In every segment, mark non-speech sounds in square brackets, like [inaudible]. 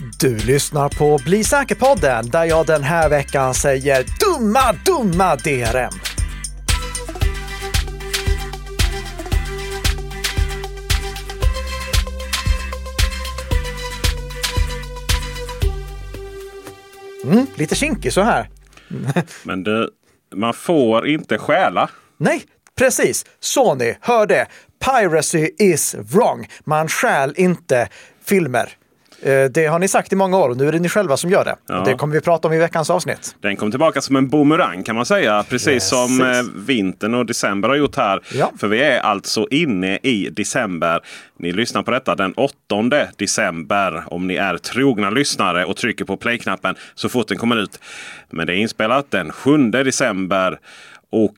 Du lyssnar på Bli säker-podden där jag den här veckan säger dumma, dumma DRM. Mm, lite kinkig så här. [laughs] Men du, man får inte stjäla. Nej, precis. Sony, hör det. Piracy is wrong. Man stjäl inte filmer. Eh, Det har ni sagt i många år och nu är det ni själva som gör det. Ja. Det kommer vi prata om i veckans avsnitt. Den kom tillbaka som en boomerang kan man säga. Precis Precis. som eh, vintern och december har gjort här. Ja. För vi är alltså inne i december. Ni lyssnar på detta den 8 december. Om ni är trogna lyssnare och trycker på play-knappen så fort den kommer ut. Men det är inspelat den 7 december. Och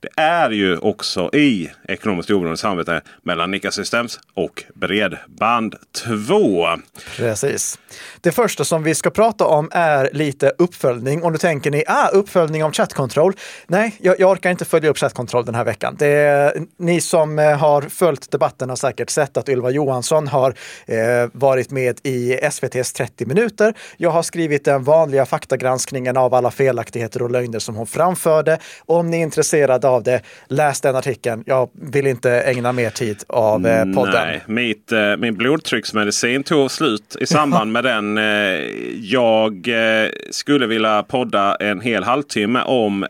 det är ju också i ekonomiskt oberoende samarbete mellan Nika Systems och Bredband2. Precis. Det första som vi ska prata om är lite uppföljning. Och nu tänker ni, ah, uppföljning om chat control. Nej, jag, jag orkar inte följa upp chat control den här veckan. Det är, ni som eh, har följt debatten har säkert sett att Ylva Johansson har eh, varit med i SVTs 30 minuter. Jag har skrivit den vanliga faktagranskningen av alla felaktigheter och lögner som hon framförde. Om ni är intresserade av det, läs den artikeln. Jag vill inte ägna mer tid av eh, podden. Nej, mitt, eh, min blodtrycksmedicin tog slut i samband [laughs] med den. Eh, jag eh, skulle vilja podda en hel halvtimme om eh,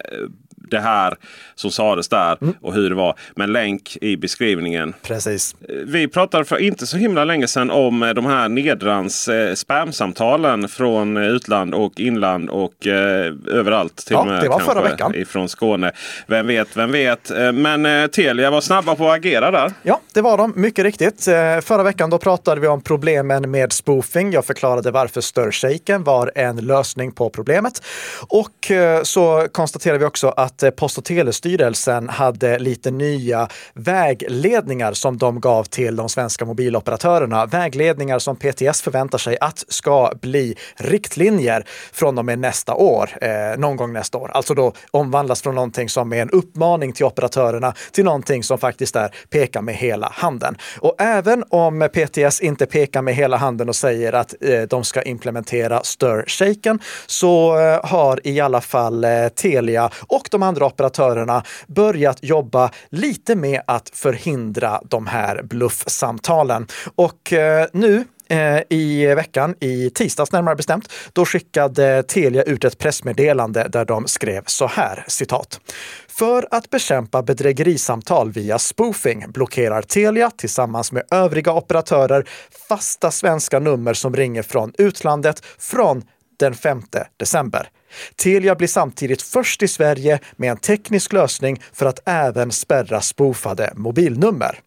det här som sades där Mm. och hur det var. Men länk i beskrivningen. Precis. Vi pratade för inte så himla länge sedan om eh, de här nedrans eh, spamsamtalen från eh, utland och inland och eh, överallt. Till Ja, med det var kanske förra veckan. Ifrån Skåne. Vem vet, vem vet. Eh, Men eh, Telia var snabba på att agera där. Ja, det var de. Mycket riktigt. Eh, Förra veckan då pratade vi om problemen med spoofing. Jag förklarade varför störshaken var en lösning på problemet. Och eh, så konstaterade vi också att Eh, Post och telestyrelsen hade lite nya vägledningar som de gav till de svenska mobiloperatörerna. Vägledningar som PTS förväntar sig att ska bli riktlinjer från och med nästa år, eh, någon gång nästa år. Alltså då omvandlas från någonting som är en uppmaning till operatörerna till någonting som faktiskt är pekar med hela handen. Och även om PTS inte pekar med hela handen och säger att eh, de ska implementera stir-shaken så eh, har i alla fall eh, Telia och de andra operatörerna börjat jobba lite med att förhindra de här bluffsamtalen. Och eh, nu eh, i veckan, i tisdags närmare bestämt, då skickade Telia ut ett pressmeddelande där de skrev så här, citat. För att bekämpa bedrägerisamtal via spoofing blockerar Telia tillsammans med övriga operatörer fasta svenska nummer som ringer från utlandet från den 5 december. Telia blir samtidigt först i Sverige med en teknisk lösning för att även spärra spoofade mobilnummer.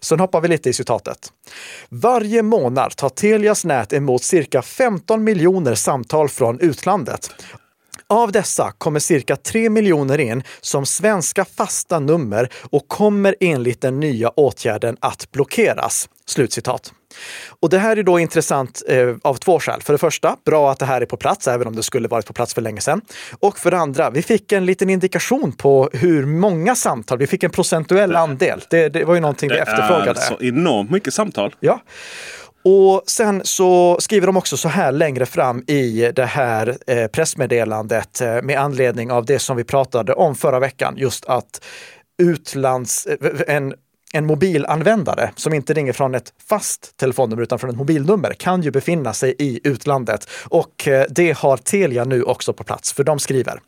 Sen hoppar vi lite i citatet. Varje månad tar Telias nät emot cirka 15 miljoner samtal från utlandet. Av dessa kommer cirka 3 miljoner in som svenska fasta nummer och kommer enligt den nya åtgärden att blockeras. Slutcitat. Och det här är då intressant eh, av två skäl. För det första, bra att det här är på plats, även om det skulle varit på plats för länge sedan. Och för det andra, vi fick en liten indikation på hur många samtal, vi fick en procentuell andel. Det, det var ju någonting vi Det efterfrågade. är så enormt mycket samtal. Ja. Och sen så skriver de också så här längre fram i det här eh, pressmeddelandet eh, med anledning av det som vi pratade om förra veckan, just att utlands, eh, en, en mobilanvändare som inte ringer från ett fast telefonnummer utan från ett mobilnummer kan ju befinna sig i utlandet. Och eh, det har Telia nu också på plats, för de skriver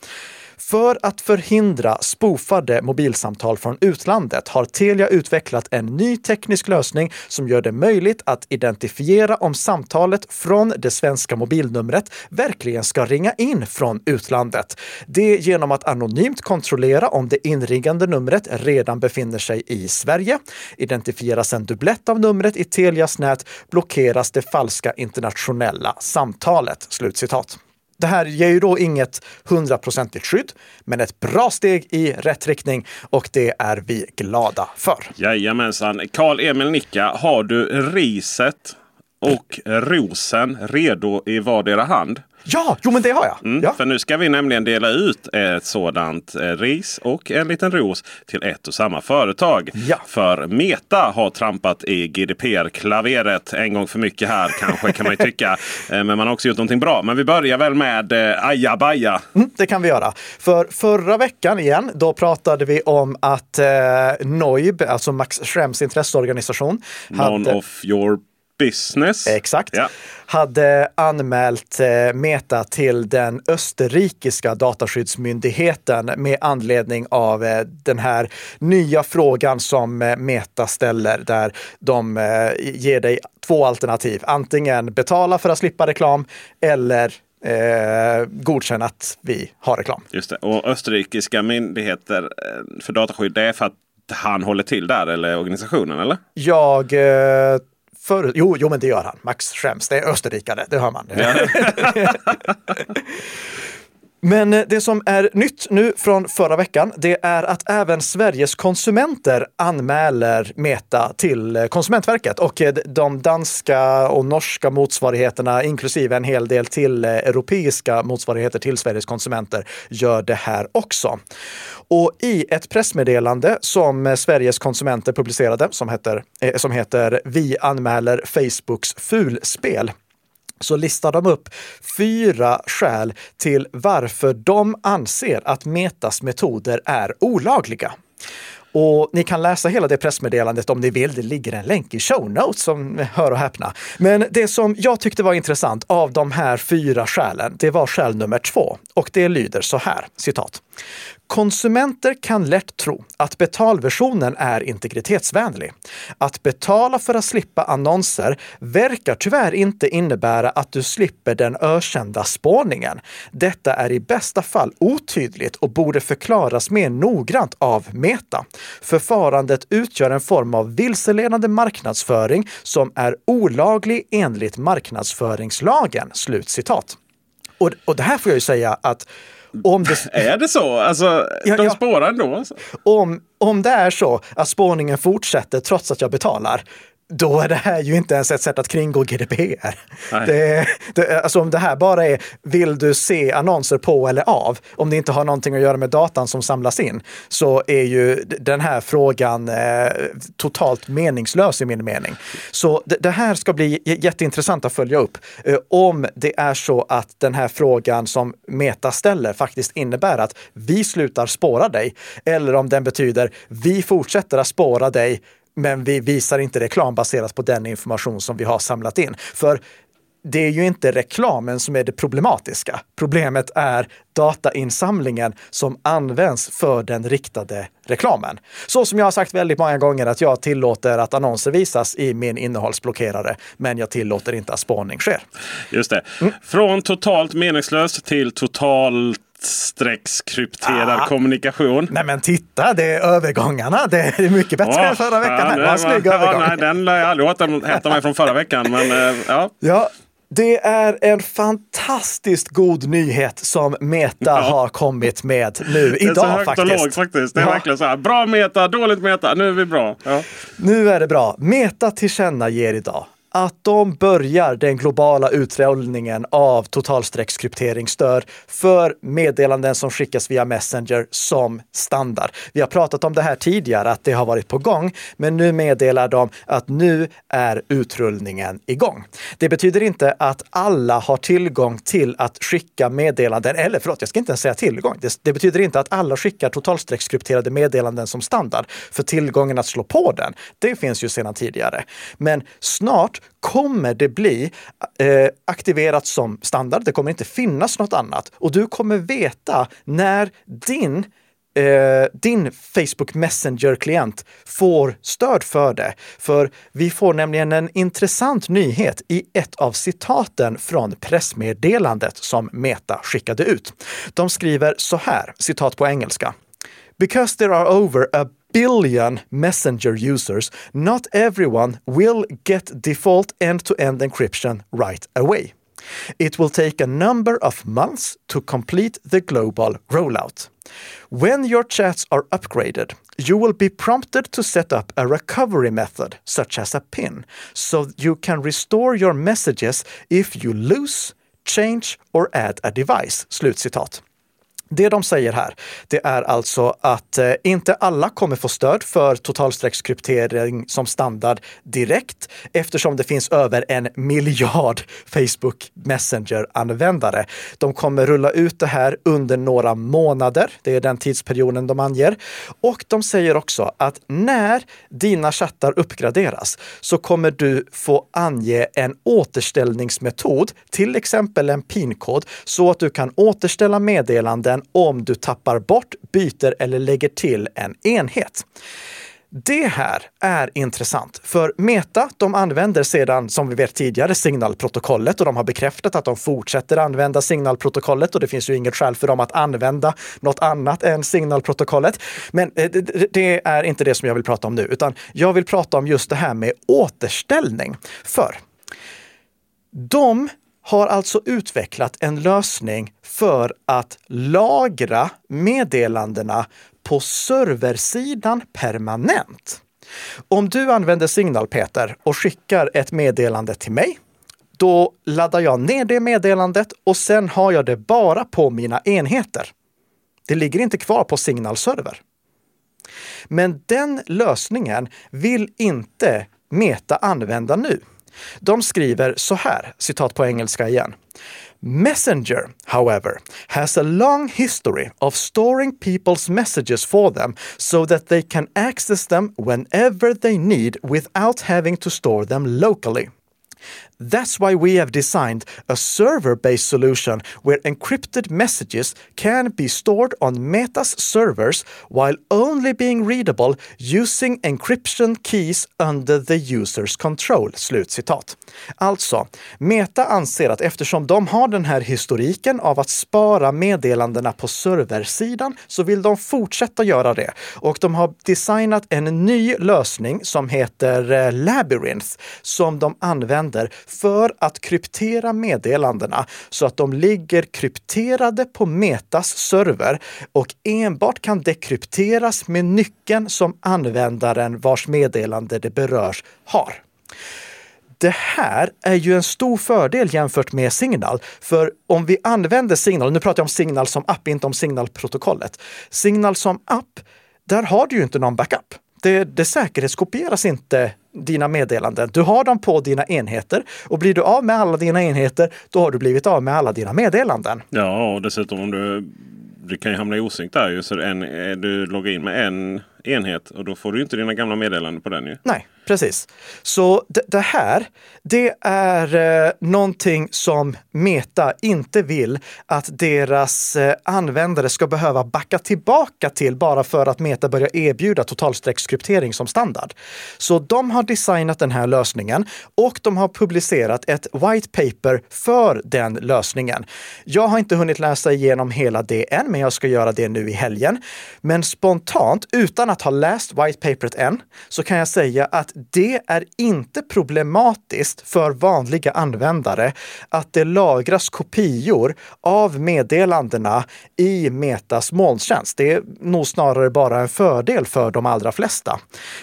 för att förhindra spoofade mobilsamtal från utlandet har Telia utvecklat en ny teknisk lösning som gör det möjligt att identifiera om samtalet från det svenska mobilnumret verkligen ska ringa in från utlandet. Det genom att anonymt kontrollera om det inringande numret redan befinner sig i Sverige. Identifieras en dubblett av numret i Telias nät blockeras det falska internationella samtalet. Slutcitat. Det här ger ju då inget hundraprocentigt skydd, men ett bra steg i rätt riktning och det är vi glada för. Jajamensan. Karl-Emil Nicka, har du riset och rosen redo i vardera hand. Ja, jo men det har jag. Mm, ja. För nu ska vi nämligen dela ut ett sådant eh, ris och en liten ros till ett och samma företag. Ja. För Meta har trampat i GDPR-klaveret en gång för mycket här kanske kan man ju tycka. [laughs] Eh, Men man har också gjort någonting bra. Men vi börjar väl med eh, ajabaja. Mm, det kan vi göra. För förra veckan igen, då pratade vi om att eh, NOIB, alltså Max Schrems intresseorganisation, None hade, of your business. exakt, Ja. hade anmält eh, Meta till den österrikiska dataskyddsmyndigheten med anledning av eh, den här nya frågan som eh, Meta ställer där de ger dig två alternativ. Antingen betala för att slippa reklam eller eh, godkänna att vi har reklam. Just det. Och österrikiska myndigheter för dataskydd, det är för att han håller till där eller organisationen eller? Jag eh, för, jo, jo, men det gör han. Max Schrems, det är österrikare, det hör man. [laughs] Men eh, det som är nytt nu från förra veckan, det är att även Sveriges konsumenter anmäler Meta till eh, Konsumentverket och eh, de danska och norska motsvarigheterna, inklusive en hel del till europeiska motsvarigheter till Sveriges konsumenter, gör det här också. Och i ett pressmeddelande som Sveriges konsumenter publicerade, som heter, som heter Vi anmäler Facebooks fulspel, så listar de upp fyra skäl till varför de anser att Metas metoder är olagliga. Och ni kan läsa hela det pressmeddelandet om ni vill. Det ligger en länk i show notes som hör och häpna. Men det som jag tyckte var intressant av de här fyra skälen, det var skäl nummer två. Och det lyder så här, citat. Konsumenter kan lätt tro att betalversionen är integritetsvänlig. Att betala för att slippa annonser verkar tyvärr inte innebära att du slipper den ökända spårningen. Detta är i bästa fall otydligt och borde förklaras mer noggrant av Meta. Förfarandet utgör en form av vilseledande marknadsföring som är olaglig enligt marknadsföringslagen. Slut citat. Och, och det här får jag ju säga att om det, [laughs] Är det så? Alltså, Ja, de ja. spårar ändå? Alltså. om, om det är så att spårningen fortsätter trots att jag betalar, då är det här ju inte ens ett sätt att kringgå GDPR. Det, det, alltså om det här bara är, vill du se annonser på eller av, om det inte har någonting att göra med datan som samlas in, så är ju den här frågan eh, totalt meningslös i min mening. Så det, det här ska bli jätteintressant att följa upp. Eh, om det är så att den här frågan som Meta ställer faktiskt innebär att vi slutar spåra dig, eller om den betyder vi fortsätter att spåra dig men vi visar inte reklam baserat på den information som vi har samlat in. För det är ju inte reklamen som är det problematiska. Problemet är datainsamlingen som används för den riktade reklamen. Så som jag har sagt väldigt många gånger att jag tillåter att annonser visas i min innehållsblockerare, men jag tillåter inte att spårning sker. Just det. Mm. Från totalt meningslöst till totalt streckskrypterad Ah. kommunikation. Nej men titta, det är övergångarna. Det är mycket bättre än förra veckan. här. det var en snygg ja, övergång. nej, den lär jag aldrig återhämta mig från förra veckan. Men, eh, ja. Ja, det är en fantastiskt god nyhet som Meta Ja. har kommit med nu Det är så idag högt faktiskt. och lågt faktiskt. Det är Ja. verkligen så här. Bra meta, dåligt meta. Nu är vi bra. Ja. Nu är det bra. Meta tillkännager idag att de börjar den globala utrullningen av totalstreckskrypteringsstöd för meddelanden som skickas via Messenger som standard. Vi har pratat om det här tidigare, att det har varit på gång, men nu meddelar de att nu är utrullningen igång. Det betyder inte att alla har tillgång till att skicka meddelanden, eller förlåt, jag ska inte ens säga tillgång. Det, det betyder inte att alla skickar totalstreckskrypterade meddelanden som standard, för tillgången att slå på den, det finns ju sedan tidigare. Men snart kommer det bli eh, aktiverat som standard. Det kommer inte finnas något annat och du kommer veta när din eh, din Facebook Messenger-klient får stöd för det. För vi får nämligen en intressant nyhet i ett av citaten från pressmeddelandet som Meta skickade ut. De skriver så här, citat på engelska. Because there are over a billion messenger users, not everyone will get default end-to-end encryption right away. It will take a number of months to complete the global rollout. When your chats are upgraded, you will be prompted to set up a recovery method, such as a PIN, so you can restore your messages if you lose, change or add a device. Slutcitat. Det de säger här, det är alltså att eh, inte alla kommer få stöd för totalstreckskryptering som standard direkt eftersom det finns över en miljard Facebook Messenger-användare. De kommer rulla ut det här under några månader. Det är den tidsperioden de anger. Och de säger också att när dina chattar uppgraderas så kommer du få ange en återställningsmetod, till exempel en PIN-kod, så att du kan återställa meddelanden om du tappar bort, byter eller lägger till en enhet. Det här är intressant, för Meta de använder sedan, som vi vet tidigare, signalprotokollet och de har bekräftat att de fortsätter använda signalprotokollet och det finns ju inget skäl för dem att använda något annat än signalprotokollet. Men eh, det är inte det som jag vill prata om nu, utan jag vill prata om just det här med återställning. För de har alltså utvecklat en lösning för att lagra meddelandena på serversidan permanent. Om du använder Signal Peter och skickar ett meddelande till mig, då laddar jag ner det meddelandet och sen har jag det bara på mina enheter. Det ligger inte kvar på Signal server. Men den lösningen vill inte Meta använda nu. De skriver så här, citat på engelska igen. Messenger, however, has a long history of storing people's messages for them so that they can access them whenever they need without having to store them locally. That's why we have designed a server based solution where encrypted messages can be stored on Meta's servers while only being readable using encryption keys under the user's control. Slutcitat. Alltså, Meta anser att eftersom de har den här historiken av att spara meddelandena på serversidan så vill de fortsätta göra det. Och de har designat en ny lösning som heter eh, Labyrinth som de använder för att kryptera meddelandena så att de ligger krypterade på Metas server och enbart kan dekrypteras med nyckeln som användaren vars meddelande det berörs har. Det här är ju en stor fördel jämfört med Signal. För om vi använder Signal, nu pratar jag om Signal som app, inte om Signal-protokollet. Signal som app, där har du ju inte någon backup. Det, det säkerhetskopieras inte dina meddelanden. Du har dem på dina enheter och blir du av med alla dina enheter, då har du blivit av med alla dina meddelanden. Ja, och dessutom om du, du kan ju hamna i osynk där ju. Så en, du loggar in med en enhet och då får du inte dina gamla meddelanden på den ju. Nej, precis. Så det, det här, det är eh, någonting som Meta inte vill att deras eh, användare ska behöva backa tillbaka till bara för att Meta börjar erbjuda totalstreckskryptering som standard. Så de har designat den här lösningen och de har publicerat ett white paper för den lösningen. Jag har inte hunnit läsa igenom hela det än, men jag ska göra det nu i helgen. Men spontant, utan att ha läst white paperet än, så kan jag säga att det är inte problematiskt för vanliga användare att det lagras kopior av meddelandena i Metas molntjänst. Det är nog snarare bara en fördel för de allra flesta.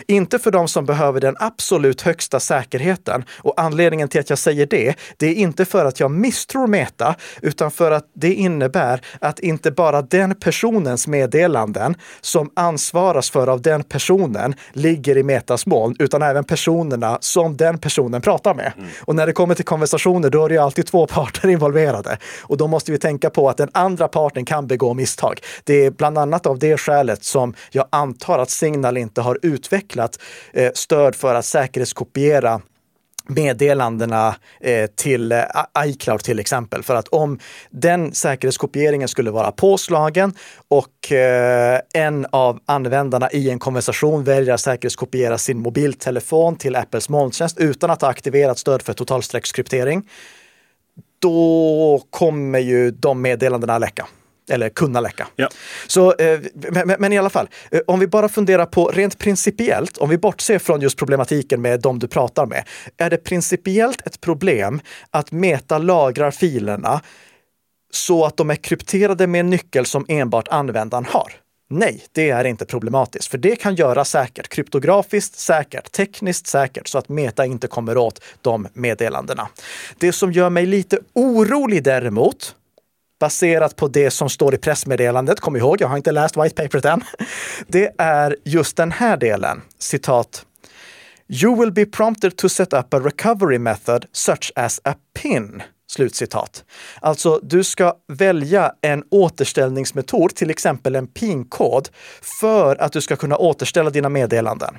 Inte för de som behöver den absolut högsta säkerheten. Och anledningen till att jag säger det, det är inte för att jag misstror Meta, utan för att det innebär att inte bara den personens meddelanden som ansvaras för av den personen ligger i Metas moln, utan även personerna som den personen pratar med. Mm. Och när det kommer till konversationer, då är det alltid två [laughs] parter involverade. Och då måste vi tänka på att den andra parten kan begå misstag. Det är bland annat av det skälet som jag antar att Signal inte har utvecklat eh, stöd för att säkerhetskopiera meddelandena eh, till eh, iCloud till exempel. För att om den säkerhetskopieringen skulle vara påslagen och eh, en av användarna i en konversation väljer att säkerhetskopiera sin mobiltelefon till Apples molntjänst utan att ha aktiverat stöd för totalstreckskryptering, då kommer ju de meddelandena läcka eller kunna läcka. Ja. Så, eh, men, men, i alla fall, eh, om vi bara funderar på rent principiellt, om vi bortser från just problematiken med de du pratar med. Är det principiellt ett problem att Meta lagrar filerna så att de är krypterade med en nyckel som enbart användaren har? Nej, det är inte problematiskt, för det kan göras säkert, kryptografiskt säkert, tekniskt säkert, så att Meta inte kommer åt de meddelandena. Det som gör mig lite orolig däremot, baserat på det som står i pressmeddelandet, kom ihåg, jag har inte läst white paperet än, det är just den här delen, citat. You will be prompted to set up a recovery method such as a pin Slutcitat. Alltså, du ska välja en återställningsmetod, till exempel en PIN-kod, för att du ska kunna återställa dina meddelanden.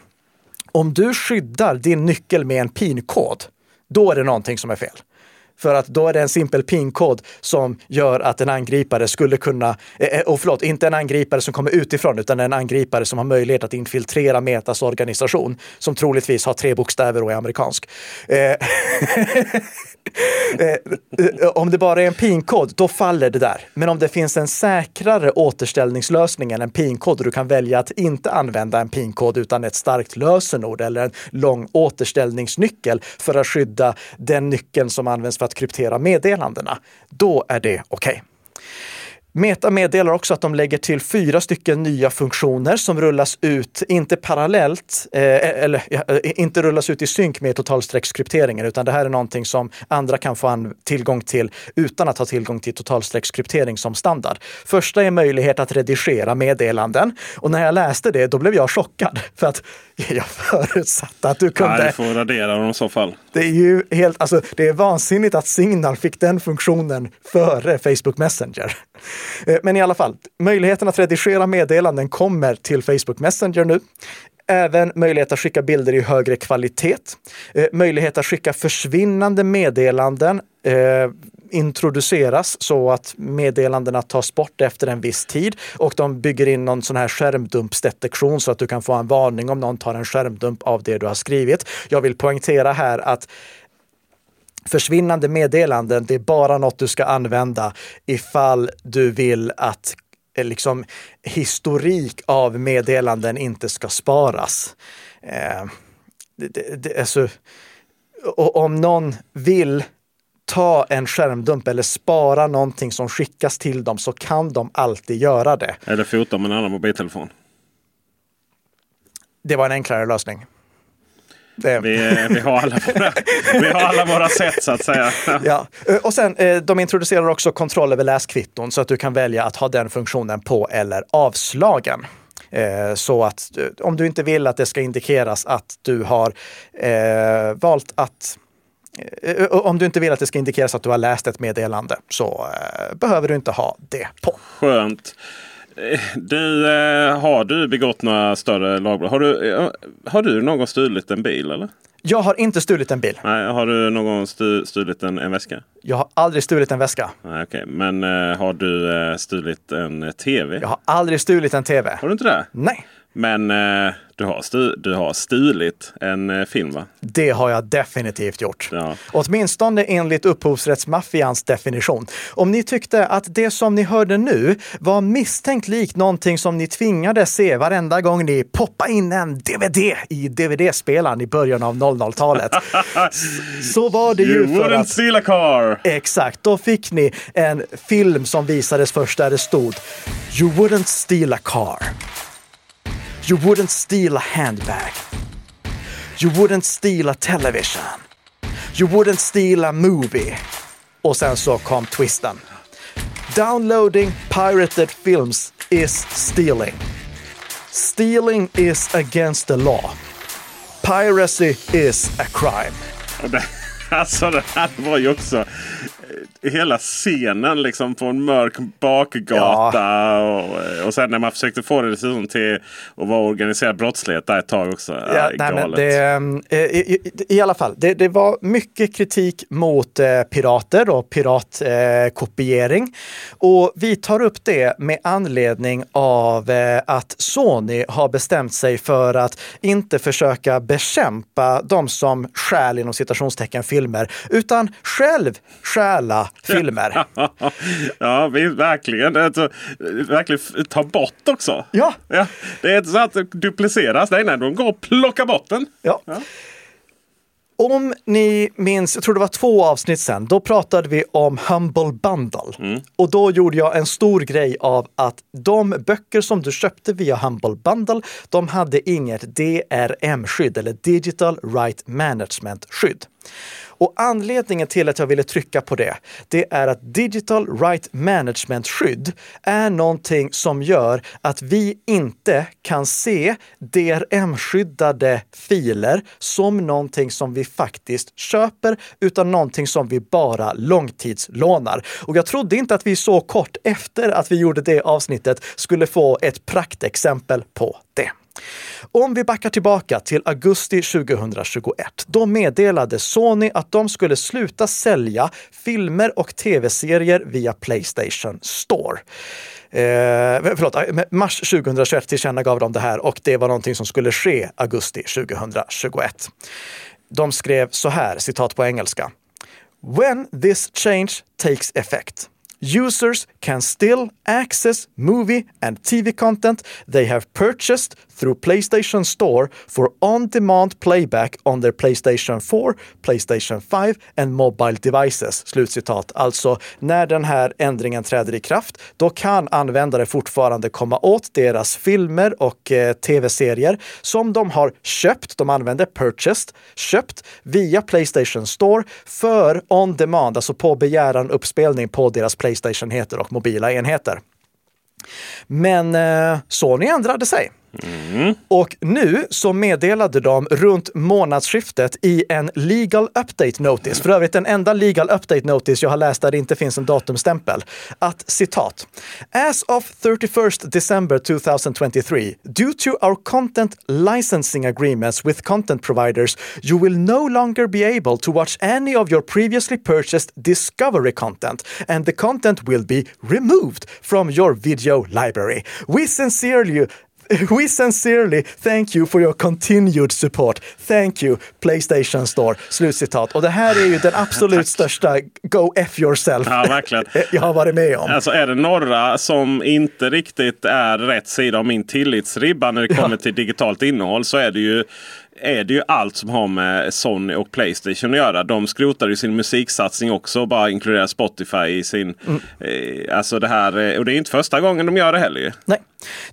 Om du skyddar din nyckel med en PIN-kod, då är det någonting som är fel. För att då är det en simpel PIN-kod som gör att en angripare skulle kunna, eh, eh, och förlåt, inte en angripare som kommer utifrån, utan en angripare som har möjlighet att infiltrera Metas organisation, som troligtvis har tre bokstäver och är amerikansk. Eh, [laughs] om det bara är en PIN-kod, då faller det där. Men om det finns en säkrare återställningslösning än en PIN-kod och du kan välja att inte använda en PIN-kod utan ett starkt lösenord eller en lång återställningsnyckel för att skydda den nyckeln som används för att att kryptera meddelandena, då är det okej. Okay. Meta meddelar också att de lägger till fyra stycken nya funktioner som rullas ut, inte parallellt, eh, eller eh, inte rullas ut i synk med totalstreckskrypteringen, utan det här är någonting som andra kan få tillgång till utan att ha tillgång till totalstreckskryptering som standard. Första är möjlighet att redigera meddelanden. Och när jag läste det, då blev jag chockad. För att [laughs] jag förutsatte att du kunde... Nej, du får radera dem i så fall. Det är ju helt, alltså det är vansinnigt att Signal fick den funktionen före Facebook Messenger. Eh, men i alla fall, möjligheten att redigera meddelanden kommer till Facebook Messenger nu. Även möjlighet att skicka bilder i högre kvalitet. Eh, möjlighet att skicka försvinnande meddelanden eh, introduceras så att meddelandena tas bort efter en viss tid och de bygger in någon sån här skärmdumpsdetektion så att du kan få en varning om någon tar en skärmdump av det du har skrivit. Jag vill poängtera här att försvinnande meddelanden, det är bara något du ska använda ifall du vill att eh, liksom, historik av meddelanden inte ska sparas. Eh, det, det, alltså, och om någon vill ta en skärmdump eller spara någonting som skickas till dem så kan de alltid göra det. Eller fota med en annan mobiltelefon. Det var en enklare lösning. Det... Vi, vi, har alla våra, vi har alla våra sätt så att säga. [laughs] Ja. Och sen, eh, de introducerar också kontroll över läskvitton så att du kan välja att ha den funktionen på eller avslagen. Eh, så att eh, om du inte vill att det ska indikeras att du har eh, valt att om du inte vill att det ska indikeras att du har läst ett meddelande så eh, behöver du inte ha det på. Skönt. Du, eh, har du begått några större lagbrott? Har du, eh, har du någon stulit en bil eller? Jag har inte stulit en bil. Nej, har du någon stu, stulit en, en väska? Jag har aldrig stulit en väska. Nej, okay. Men uh, har du uh, stulit en tv? Jag har aldrig stulit en tv. Har du inte det? Nej. Men eh, du, har stu, du har stulit en eh, film va? Det har jag definitivt gjort. Ja. Åtminstone enligt upphovsrättsmaffians definition. Om ni tyckte att det som ni hörde nu var misstänkt likt någonting som ni tvingades se varenda gång ni poppade in en DVD i DVD-spelaren i början av 00-talet. [laughs] så var det ju för att... steal a car! Exakt, då fick ni en film som visades först där det stod You wouldn't steal a car. You wouldn't steal a handbag. You wouldn't steal a television. You wouldn't steal a movie. Och sen så kom twisten. Downloading pirated films is stealing. Stealing is against the law. Piracy is a crime. [laughs] Alltså det här var ju också hela scenen liksom på en mörk bakgata. Ja. Och, och sen när man försökte få det liksom till att vara organiserad brottslighet där ett tag också. Ja, nej, men det, eh, i, i, I alla fall, det, det var mycket kritik mot eh, pirater och piratkopiering. Eh, och vi tar upp det med anledning av eh, att Sony har bestämt sig för att inte försöka bekämpa de som stjäl inom citationstecken filmer, utan själv stjäla filmer. [laughs] ja, verkligen. Alltså, verkligen ta bort också. Ja. ja. Det är inte så att det dupliceras. Nej, nej, de går och plockar bort den. Ja. ja. Om ni minns, jag tror det var två avsnitt sen, då pratade vi om Humble Bundle. Mm. Och då gjorde jag en stor grej av att de böcker som du köpte via Humble Bundle, de hade inget DRM-skydd eller Digital Right Management-skydd. Och anledningen till att jag ville trycka på det, det är att Digital Right Management-skydd är någonting som gör att vi inte kan se DRM-skyddade filer som någonting som vi faktiskt köper, utan någonting som vi bara långtidslånar. Och jag trodde inte att vi så kort efter att vi gjorde det avsnittet skulle få ett praktexempel på det. Om vi backar tillbaka till augusti 2021, då meddelade Sony att de skulle sluta sälja filmer och tv-serier via Playstation Store. Eh, förlåt, eh, mars 2021 tillkännagav de det här och det var någonting som skulle ske augusti 2021. De skrev så här, citat på engelska. When this change takes effect, users can still access movie and TV content they have purchased through PlayStation Store for on-demand playback on their Playstation 4, Playstation 5 and mobile devices. Slutcitat. Alltså, när den här ändringen träder i kraft, då kan användare fortfarande komma åt deras filmer och eh, tv-serier som de har köpt, de använder purchased, köpt via Playstation Store för on-demand, alltså på begäran uppspelning på deras Playstation-enheter och mobila enheter. Men eh, Sony ändrade sig. Mm. Och nu så meddelade de runt månadsskiftet i en legal update notice, för övrigt den enda legal update notice jag har läst där det inte finns en datumstämpel, att citat. As of 31 December 2023, due to our content licensing agreements with content providers, you will no longer be able to watch any of your previously purchased Discovery content, and the content will be removed from your video library. We sincerely [laughs] We sincerely thank you for your continued support. Thank you, Playstation Store. Slutcitat. Och det här är ju den [laughs] absolut största Go F yourself ja, verkligen. [laughs] jag har varit med om. Alltså är det några som inte riktigt är rätt sida av min tillitsribba när det kommer ja. till digitalt innehåll så är det ju är det ju allt som har med Sony och Playstation att göra. De skrotar ju sin musiksatsning också och bara inkluderar Spotify i sin... Mm. Eh, alltså det här, eh, och det är inte första gången de gör det heller ju. Nej.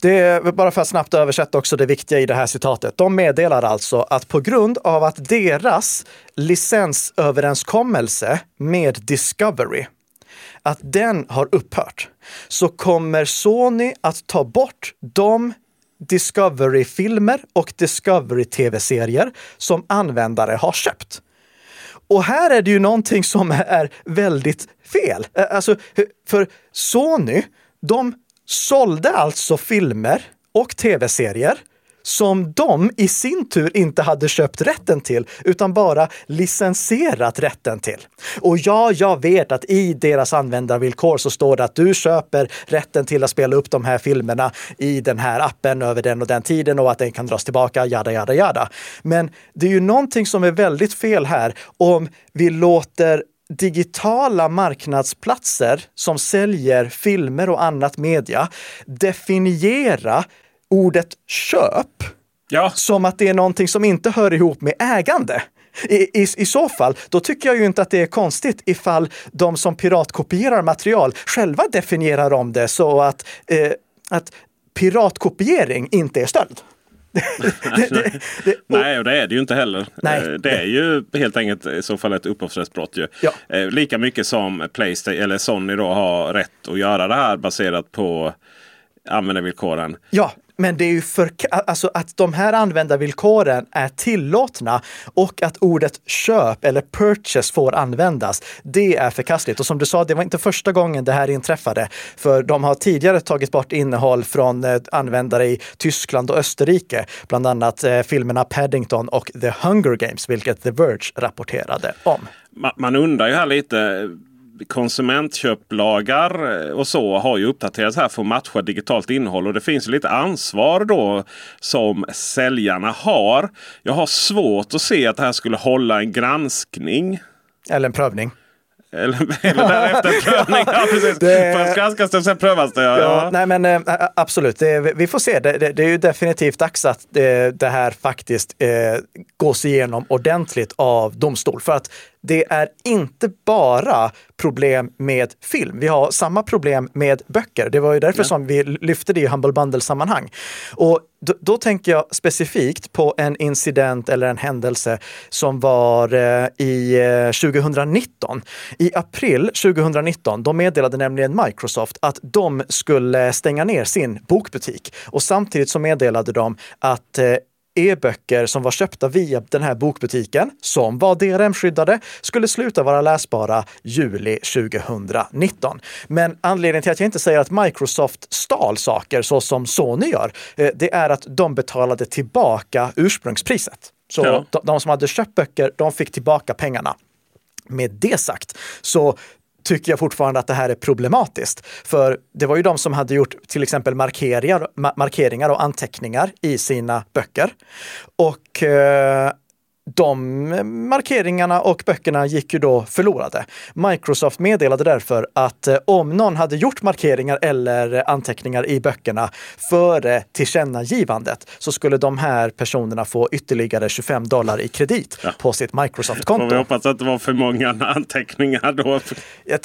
Det är, bara för att snabbt översätta också det viktiga i det här citatet. De meddelar alltså att på grund av att deras licensöverenskommelse med Discovery att den har upphört så kommer Sony att ta bort de Discovery-filmer och Discovery-tv-serier som användare har köpt. Och här är det ju någonting som är väldigt fel. Alltså, för Sony, de sålde alltså filmer och tv-serier som de i sin tur inte hade köpt rätten till, utan bara licensierat rätten till. Och ja, jag vet att i deras användarvillkor så står det att du köper rätten till att spela upp de här filmerna i den här appen över den och den tiden och att den kan dras tillbaka, jada, jada, jada. Men det är ju någonting som är väldigt fel här om vi låter digitala marknadsplatser som säljer filmer och annat media definiera ordet köp ja. som att det är någonting som inte hör ihop med ägande. I, i, I så fall, då tycker jag ju inte att det är konstigt ifall de som piratkopierar material själva definierar om det så att, eh, att piratkopiering inte är stöld. [laughs] det, det, det, och... Nej, och det är det ju inte heller. Nej, eh, det är ju helt enkelt i så fall ett upphovsrättsbrott. Ju. Ja. Eh, lika mycket som Playstation eller Sony då har rätt att göra det här baserat på användarvillkoren. Ja, men det är ju för, alltså att de här användarvillkoren är tillåtna och att ordet köp eller purchase får användas. Det är förkastligt. Och som du sa, det var inte första gången det här inträffade. För de har tidigare tagit bort innehåll från eh, användare i Tyskland och Österrike. Bland annat eh, filmerna Paddington och The Hunger Games, vilket The Verge rapporterade om. Man undrar ju här lite konsumentköplagar eh, och så har ju uppdaterats här för att matcha digitalt innehåll. Och det finns lite ansvar då som säljarna har. Jag har svårt att se att det här skulle hålla en granskning. Eller en prövning. Eller, eller därefter prövning. [laughs] Ja, precis. Det... Först granskas det, sen prövas det. Ja, ja. Nej, men äh, absolut. Det, vi får se. Det, det, är ju definitivt dags att det, det här faktiskt äh, gås igenom ordentligt av domstol. För att det är inte bara problem med film. Vi har samma problem med böcker. Det var ju därför ja. som vi lyfte det i Humble Bundle-sammanhang. Och då, då, tänker jag specifikt på en incident eller en händelse som var eh, i eh, 2019. I april 2019, då meddelade nämligen Microsoft att de skulle stänga ner sin bokbutik. Och samtidigt så meddelade de att eh, e-böcker som var köpta via den här bokbutiken, som var DRM-skyddade, skulle sluta vara läsbara juli 2019. Men anledningen till att jag inte säger att Microsoft stal saker så som Sony gör, eh, det är att de betalade tillbaka ursprungspriset. Så ja. de som hade köpt böcker, de fick tillbaka pengarna. Med det sagt så tycker jag fortfarande att det här är problematiskt. För det var ju de som hade gjort till exempel markeringar, markeringar och anteckningar i sina böcker. Och eh, de markeringarna och böckerna gick ju då förlorade. Microsoft meddelade därför att eh, om någon hade gjort markeringar eller anteckningar i böckerna före tillkännagivandet så skulle de här personerna få ytterligare 25 dollar i kredit ja. på sitt Microsoft-konto. Får vi hoppas att det var för många anteckningar då.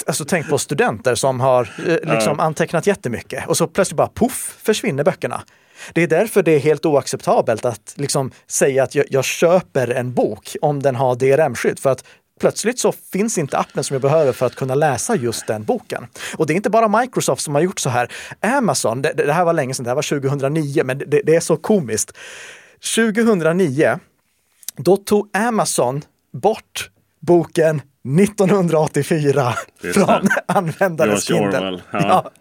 Alltså, tänk på studenter som har eh, liksom ja. antecknat jättemycket och så plötsligt bara poff försvinner böckerna. Det är därför det är helt oacceptabelt att liksom säga att jag, jag köper en bok om den har DRM-skydd. För att plötsligt så finns inte appen som jag behöver för att kunna läsa just den boken. Och det är inte bara Microsoft som har gjort så här. Amazon, det, det här var länge sedan, det här var 2009, men det, det är så komiskt. 2009, då tog Amazon bort boken 1984 från [laughs] användares Kindle. Ja.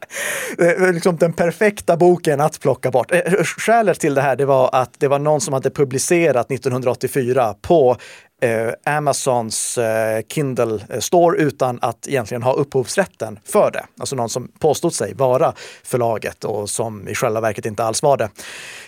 Ja. Liksom den perfekta boken att plocka bort. Eh, skälet till det här det var att det var någon som hade publicerat 1984 på eh, Amazons eh, Kindle Store utan att egentligen ha upphovsrätten för det. Alltså någon som påstod sig vara förlaget och som i själva verket inte alls var det.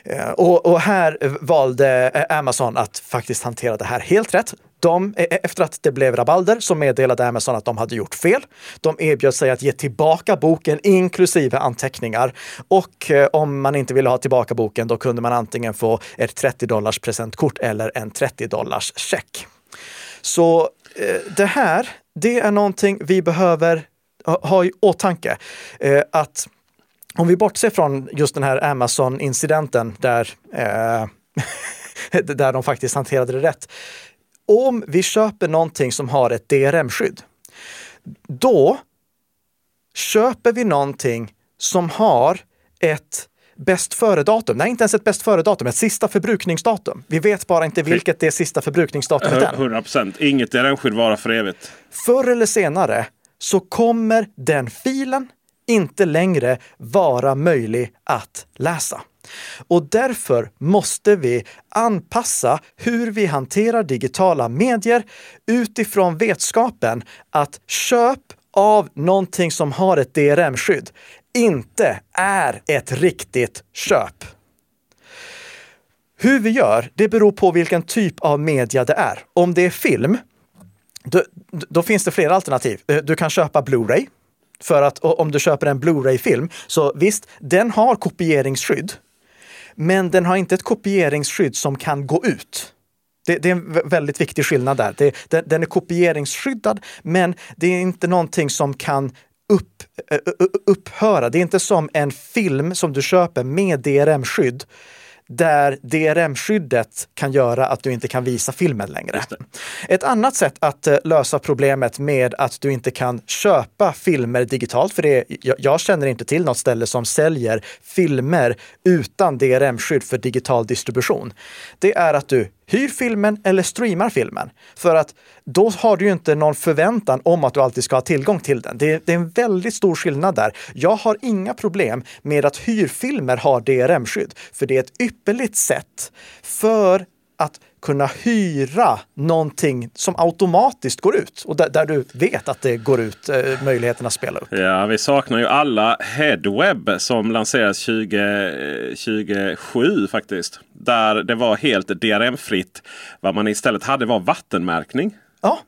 Eh, och, och här valde eh, Amazon att faktiskt hantera det här helt rätt. De, e, e, efter att det blev rabalder så meddelade Amazon att de hade gjort fel. De erbjöd sig att ge tillbaka boken inklusive anteckningar. Och eh, om man inte ville ha tillbaka boken, då kunde man antingen få ett 30 dollars presentkort eller en 30 dollars check. Så eh, det här, det är någonting vi behöver ha i åtanke. Eh, att om vi bortser från just den här Amazon-incidenten där, eh, [laughs] där de faktiskt hanterade det rätt, om vi köper någonting som har ett DRM-skydd, då köper vi någonting som har ett bäst före-datum. Nej, inte ens ett bäst före-datum, ett sista förbrukningsdatum. Vi vet bara inte vilket det sista förbrukningsdatumet är. 100 procent. Inget DRM-skydd varar för evigt. Förr eller senare så kommer den filen inte längre vara möjlig att läsa. Och därför måste vi anpassa hur vi hanterar digitala medier utifrån vetskapen att köp av någonting som har ett DRM-skydd inte är ett riktigt köp. Hur vi gör, det beror på vilken typ av media det är. Om det är film, då, då finns det flera alternativ. Eh, du kan köpa Blu-ray. För att om du köper en Blu-ray-film, så visst, den har kopieringsskydd. Men den har inte ett kopieringsskydd som kan gå ut. Det, det, är en väldigt viktig skillnad där. Det, den, den är kopieringsskyddad, men det är inte någonting som kan upp, upphöra. Det är inte som en film som du köper med DRM-skydd där DRM-skyddet kan göra att du inte kan visa filmen längre. Ett annat sätt att eh, lösa problemet med att du inte kan köpa filmer digitalt, för det, jag känner inte till något ställe som säljer filmer utan DRM-skydd för digital distribution. Det är att du hyr filmen eller streamar filmen. För att då har du ju inte någon förväntan om att du alltid ska ha tillgång till den. Det, det är en väldigt stor skillnad där. Jag har inga problem med att hyrfilmer har DRM-skydd, för det är ett ypperligt sätt för att kunna hyra någonting som automatiskt går ut och där, där du vet att det går ut eh, möjligheten att spela upp. Ja, vi saknar ju alla Headweb som lanserades 2027 faktiskt. Där det var helt DRM-fritt. Vad man istället hade var vattenmärkning. Ja,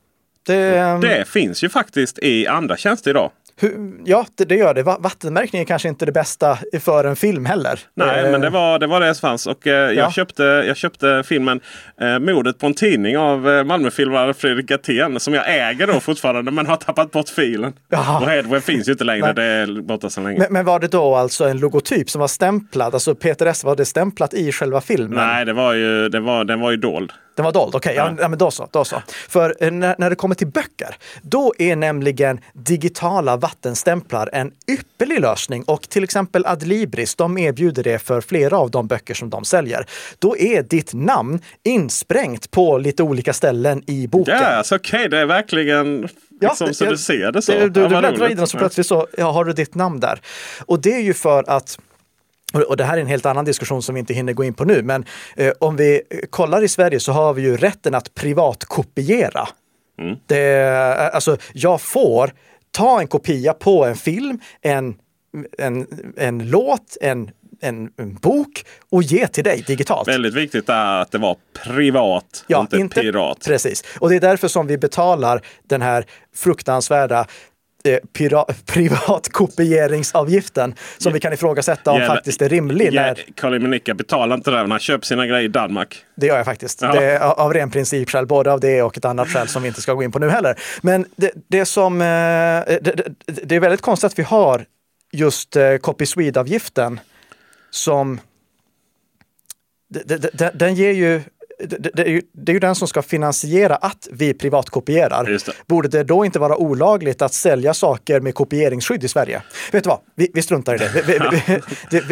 Det, ehm, Det finns ju faktiskt i andra tjänster idag. Hur, ja, det, det gör det. Va- Vattenmärkning är kanske inte det bästa för en film heller. Nej, Eh, men det var, det var det som fanns. Och, eh, jag, Ja. köpte, jag köpte filmen eh, Mordet på en tidning av eh, Malmöfilmaren Fredrik Gatén. Som jag äger då [laughs] fortfarande men har tappat bort filen. Jaha. Och Headway finns ju inte längre. Nej. Det är borta sedan länge. Men, men var det då alltså en logotyp som var stämplad? Alltså Peter S, var det stämplat i själva filmen? Nej, det var ju, det var, den var ju dold. Den var dold, okej. Ja. Ja. Ja, men då så, då så. För eh, när, när det kommer till böcker, då är nämligen digitala vattenstämplar en ypperlig lösning och till exempel Adlibris, de erbjuder det för flera av de böcker som de säljer. Då är ditt namn insprängt på lite olika ställen i boken. Ja, alltså, okej, det är verkligen liksom, så det- du ser det så. Du, du, Ja, du bläddrar i den och så Ja. plötsligt så ja, har du ditt namn där. Och det är ju för att och- det här är en helt annan diskussion som vi inte hinner gå in på nu, men eh, om vi kollar i Sverige så har vi ju rätten att privatkopiera. Mm. Det, eh, alltså, jag får ta en kopia på en film, en, en, en låt, en, en, en bok och ge till dig digitalt. Väldigt viktigt är att det var privat och inte, pirat. Precis. Och det är därför som vi betalar den här fruktansvärda [laughs] privatkopieringsavgiften som vi kan ifrågasätta om Jävla- faktiskt är rimlig. Ja, När, Karl Minicka betalar inte det när han köper sina grejer i Danmark. det gör jag faktiskt. Ja. Det är av ren principskäl, både av det och ett annat skäl som vi inte ska gå in på nu heller. Men det, det som, eh, det, det, är väldigt konstigt att vi har just eh, Copy Swede-avgiften som den ger ju det, det, är ju, det är ju den som ska finansiera att vi privatkopierar. Borde det då inte vara olagligt att sälja saker med kopieringsskydd i Sverige? Vet du vad? Vi, vi struntar i det. Vi,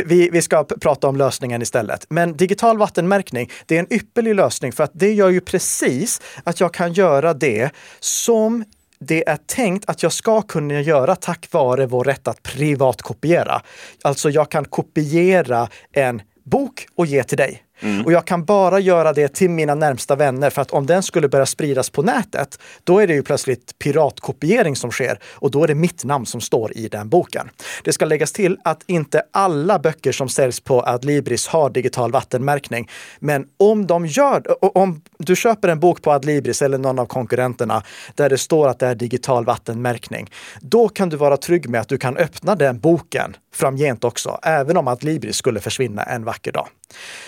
vi, [laughs] vi, ska prata om lösningen istället. Men digital vattenmärkning, det är en ypperlig lösning för att det gör ju precis att jag kan göra det som det är tänkt att jag ska kunna göra tack vare vår rätt att privatkopiera. Alltså jag kan kopiera en bok och ge till dig. Mm. Och jag kan bara göra det till mina närmsta vänner för att om den skulle börja spridas på nätet, då är det ju plötsligt piratkopiering som sker och då är det mitt namn som står i den boken. Det ska läggas till att inte alla böcker som säljs på Adlibris har digital vattenmärkning. Men om de gör om du köper en bok på Adlibris eller någon av konkurrenterna där det står att det är digital vattenmärkning, då kan du vara trygg med att du kan öppna den boken framgent också, även om Adlibris skulle försvinna en vacker dag.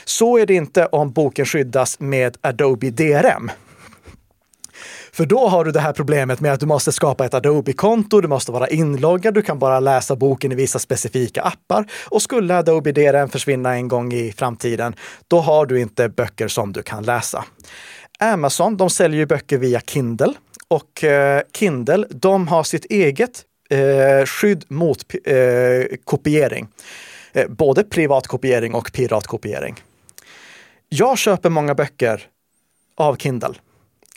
Så är det inte om boken skyddas med Adobe DRM. För då har du det här problemet med att du måste skapa ett Adobe-konto, du måste vara inloggad, du kan bara läsa boken i vissa specifika appar. Och skulle Adobe DRM försvinna en gång i framtiden, då har du inte böcker som du kan läsa. Amazon, de säljer ju böcker via Kindle och eh, Kindle, de har sitt eget eh, skydd mot eh, kopiering. Eh, både privatkopiering och piratkopiering. Jag köper många böcker av Kindle.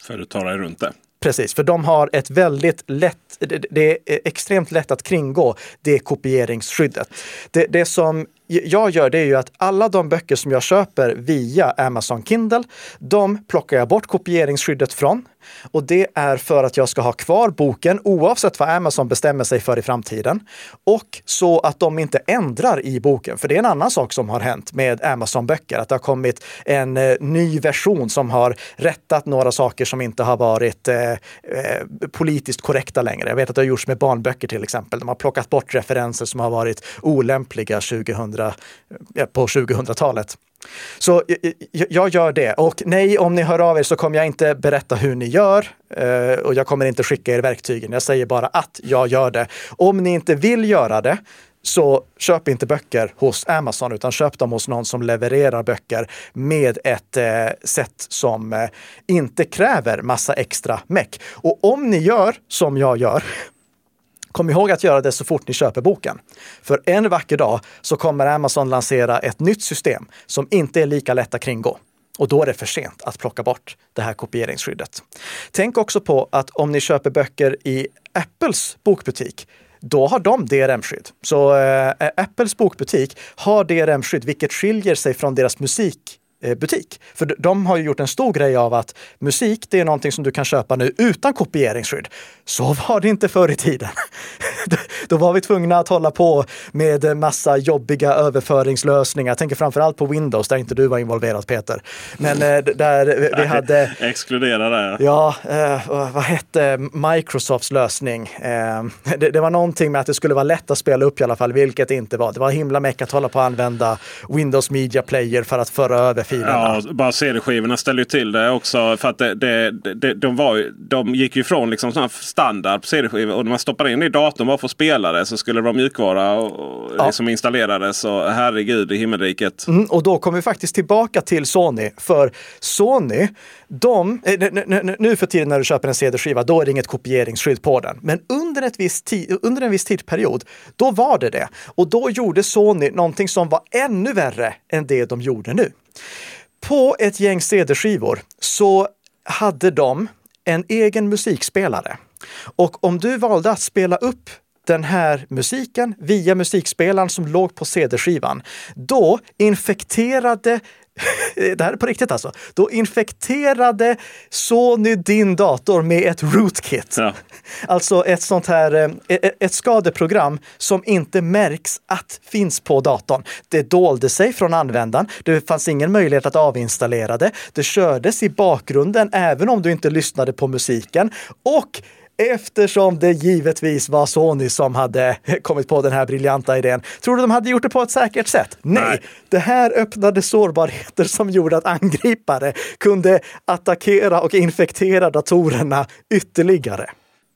För du tar dig runt det. Precis, för de har ett väldigt lätt, det- det är extremt lätt att kringgå det kopieringsskyddet. Det, det som jag gör det är ju att alla de böcker som jag köper via Amazon Kindle, de plockar jag bort kopieringsskyddet från. Och det är för att jag ska ha kvar boken oavsett vad Amazon bestämmer sig för i framtiden. Och så att de inte ändrar i boken. För det är en annan sak som har hänt med Amazon-böcker. Att det har kommit en eh, ny version som har rättat några saker som inte har varit eh, eh, politiskt korrekta längre. Jag vet att det har gjorts med barnböcker till exempel. De har plockat bort referenser som har varit olämpliga 2000, Eh, på 2000-talet. Så jag, gör det. Och nej, om ni hör av er så kommer jag inte berätta hur ni gör eh, och jag kommer inte skicka er verktygen. Jag säger bara att jag gör det. Om ni inte vill göra det så köp inte böcker hos Amazon utan köp dem hos någon som levererar böcker med ett eh, sätt som eh, inte kräver massa extra meck. Och om ni gör som jag gör Kom ihåg att göra det så fort ni köper boken. För en vacker dag så kommer Amazon lansera ett nytt system som inte är lika lätt att kringgå. Och då är det för sent att plocka bort det här kopieringsskyddet. Tänk också på att om ni köper böcker i Apples bokbutik, då har de DRM-skydd. Så eh, Apples bokbutik har DRM-skydd, vilket skiljer sig från deras musik butik. För de- har ju gjort en stor grej av att musik, det är någonting som du kan köpa nu utan kopieringsskydd. Så var det inte förr i tiden. [laughs] Då var vi tvungna att hålla på med massa jobbiga överföringslösningar. Jag tänker framförallt på Windows, där inte du var involverad Peter. Men eh, där vi hade... Exkludera det. Ja, eh, vad hette Microsofts lösning? Eh, det, det, var någonting med att det skulle vara lätt att spela upp i alla fall, vilket det inte var. Det var himla meck att hålla på att använda Windows Media Player för att föra över filerna. Ja, bara CD-skivorna ställer ju till det också. För att det, det, det, de, var, de gick ju ifrån liksom sån standard på CD-skivor. Och när man stoppar in det i datorn bara för att spela det så skulle det vara mjukvara och, ja. liksom installerades. Och herregud i himmelriket. Mm, och då kommer vi faktiskt tillbaka till Sony. För Sony, de, eh, nu för tiden när du köper en CD-skiva, då är det inget kopieringsskydd på den. Men under, ett viss under en viss tidsperiod, då var det det. Och då gjorde Sony någonting som var ännu värre än det de gjorde nu. På ett gäng CD-skivor så hade de en egen musikspelare. Och om du valde att spela upp den här musiken via musikspelaren som låg på CD-skivan, då infekterade [laughs] det här är på riktigt alltså. Då infekterade Sony din dator med ett rootkit. Ja. [laughs] Alltså ett sånt här eh, ett skadeprogram som inte märks att finns på datorn. Det dolde sig från användaren. Det fanns ingen möjlighet att avinstallera det. Det kördes i bakgrunden även om du inte lyssnade på musiken. Och Eftersom det givetvis var Sony som hade [laughs] kommit på den här briljanta idén. Tror du de hade gjort det på ett säkert sätt? Nej. Nej. Det här öppnade sårbarheter som gjorde att angripare kunde attackera och infektera datorerna ytterligare.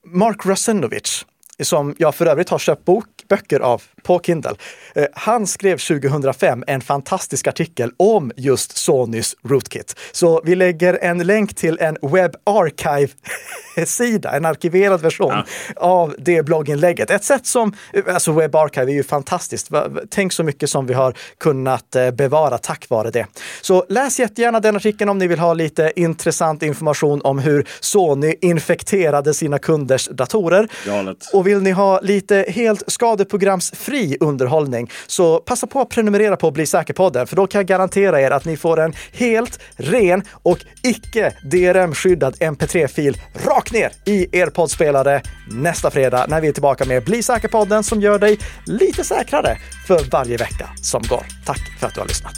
Mark Rusenovic, som jag för övrigt har köpt bok, böcker av på Kindle. Eh, han skrev 2005 en fantastisk artikel om just Sonys Rootkit. Så vi lägger en länk till en Web Archive-sida, en arkiverad version ja. av det blogginlägget. Ett sätt som, alltså Web Archive är ju fantastiskt. Tänk så mycket som vi har kunnat eh, bevara tack vare det. Så läs jättegärna den artikeln om ni vill ha lite intressant information om hur Sony infekterade sina kunders datorer. Galet. Och vill ni ha lite helt skadeprogramsfri underhållning så passa på att prenumerera på Bli säker-podden för då kan jag garantera er att ni får en helt ren och icke DRM-skyddad MP3-fil rakt ner i er poddspelare nästa fredag när vi är tillbaka med Bli säker-podden som gör dig lite säkrare för varje vecka som går. Tack för att du har lyssnat.